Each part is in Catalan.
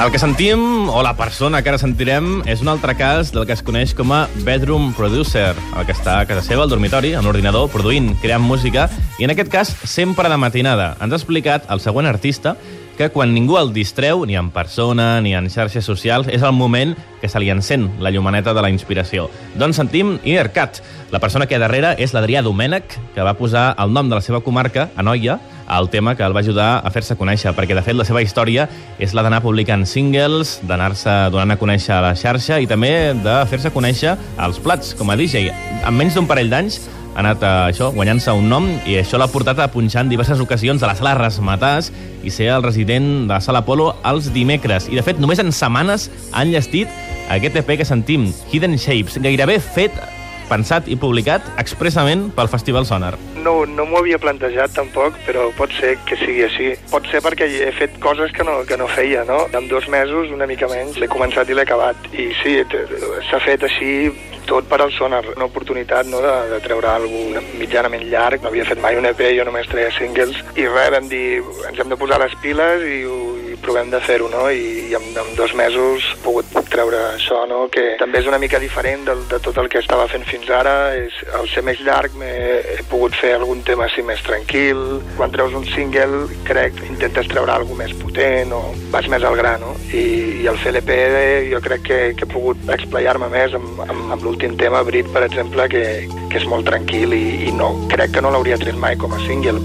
El que sentim, o la persona que ara sentirem, és un altre cas del que es coneix com a bedroom producer, el que està a casa seva, al dormitori, amb l'ordinador, produint, creant música, i en aquest cas sempre de matinada. Ens ha explicat el següent artista que quan ningú el distreu, ni en persona, ni en xarxes socials, és el moment que se li encén la llumaneta de la inspiració. Doncs sentim Inner Cat. La persona que darrere és l'Adrià Domènech, que va posar el nom de la seva comarca, Anoia, el tema que el va ajudar a fer-se conèixer, perquè de fet la seva història és la d'anar publicant singles, d'anar-se donant a conèixer a la xarxa i també de fer-se conèixer als plats com a DJ. En menys d'un parell d'anys ha anat a això, guanyant-se un nom i això l'ha portat a punxar en diverses ocasions a la sala Rasmatàs i ser el resident de la sala Polo els dimecres. I de fet, només en setmanes han llestit aquest EP que sentim, Hidden Shapes, gairebé fet pensat i publicat expressament pel Festival Sonar. No, no m'ho havia plantejat tampoc, però pot ser que sigui així. Pot ser perquè he fet coses que no, que no feia, no? En dos mesos, una mica menys, l'he començat i l'he acabat. I sí, s'ha fet així tot per al Sonar, una oportunitat no, de, de treure alguna mitjanament llarg. No havia fet mai un EP, jo només treia singles. I res, vam dir, ens hem de posar les piles i, i provem de fer-ho, no? I, i en, en dos mesos he pogut treure això, no? Que també és una mica diferent de, de tot el que estava fent fins ara. És, al ser més llarg he pogut fer algun tema així més tranquil. Quan treus un single, crec, intentes treure alguna més potent o vas més al gra, no? I, i al fer l'EP jo crec que, que he pogut explayar-me més amb, amb, amb l'últim tema, Brit, per exemple, que, que és molt tranquil i, i no, crec que no l'hauria tret mai com a single.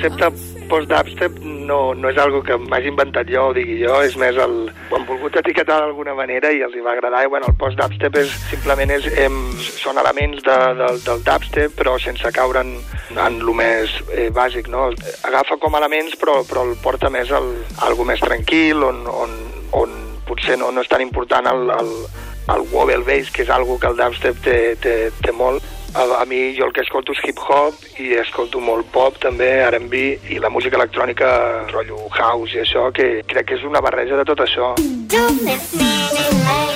Concepte post-dubstep no, no és algo que m'hagi inventat jo o digui jo, és més el... Ho han volgut etiquetar d'alguna manera i els hi va agradar. I, bueno, el post-dubstep és, simplement és, em, són elements de, de, del dubstep, però sense caure en, en lo més eh, bàsic, no? Agafa com elements, però, però el porta més al, a algo més tranquil, on, on, on potser no, no és tan important el, el, el wobble bass, que és algo que el dubstep té, té, té molt, a, a mi jo el que escolto és hip-hop i escolto molt pop també, R&B i la música electrònica, rotllo house i això, que crec que és una barreja de tot això. molts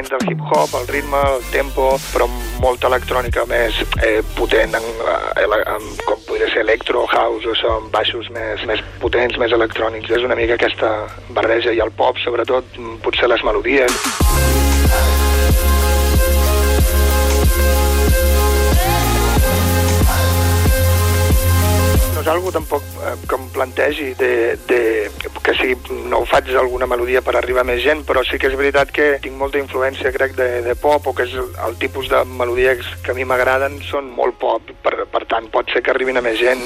elements del hip-hop, el ritme, el tempo, però molta electrònica més eh, potent, en, en, en, com podria ser electro, house, o amb baixos més, més potents, més electrònics. És una mica aquesta barreja, i el pop, sobretot, potser les melodies. Algo tampoc eh, que em plantegi de, de, que si no ho faig alguna melodia per arribar a més gent, però sí que és veritat que tinc molta influència, crec, de, de pop, o que és el, el tipus de melodies que a mi m'agraden són molt pop, per, per tant pot ser que arribin a més gent.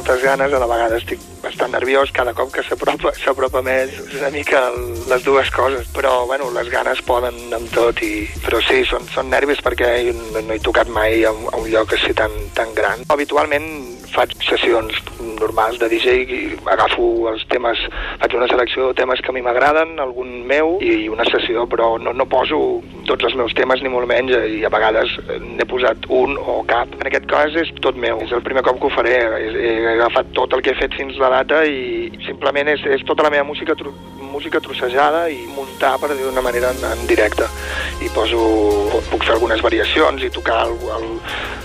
Moltes ganes, a la vegada estic bastant nerviós cada cop que s'apropa més és una mica les dues coses però bueno, les ganes poden amb tot i, però sí, són, són nervis perquè no, no he tocat mai a un, a un lloc així tan, tan gran. Habitualment faig sessions normals de DJ i agafo els temes, faig una selecció de temes que a mi m'agraden, algun meu i una sessió, però no, no poso tots els meus temes ni molt menys i a vegades n'he posat un o cap. En aquest cas és tot meu, és el primer cop que ho faré, he, agafat tot el que he fet fins la data i simplement és, és tota la meva música música trossejada i muntar, per dir d'una manera, en, en directe. I poso, puc fer algunes variacions i tocar el, el,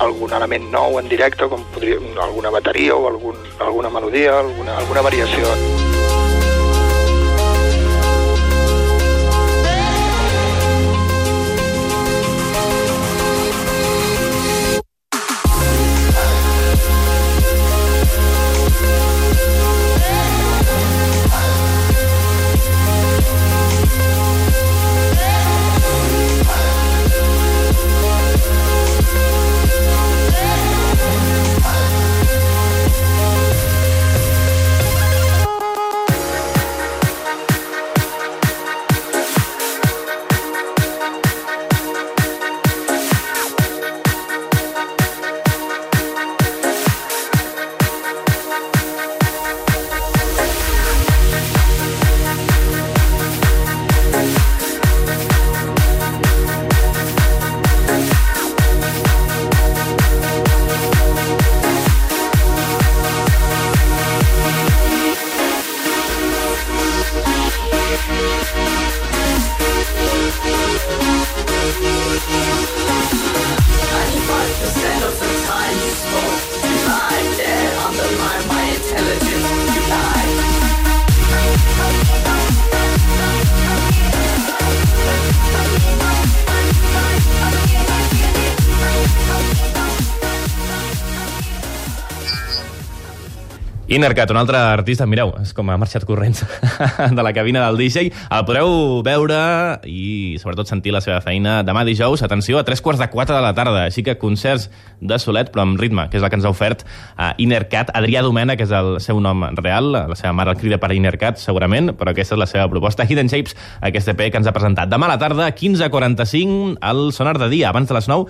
algun element nou en directe, com podria, alguna bateria o algun, alguna melodia, alguna, alguna variació. Thank Innercat, un altre artista, mireu, és com ha marxat corrents de la cabina del DJ. El podreu veure i sobretot sentir la seva feina demà dijous, atenció, a tres quarts de quatre de la tarda, així que concerts de solet però amb ritme, que és el que ens ha ofert uh, Innercat. Adrià Domena, que és el seu nom real, la seva mare el crida per Innercat, segurament, però aquesta és la seva proposta. Hidden Shapes, aquest EP que ens ha presentat demà a la tarda, 15.45, al Sonar de Dia, abans de les 9,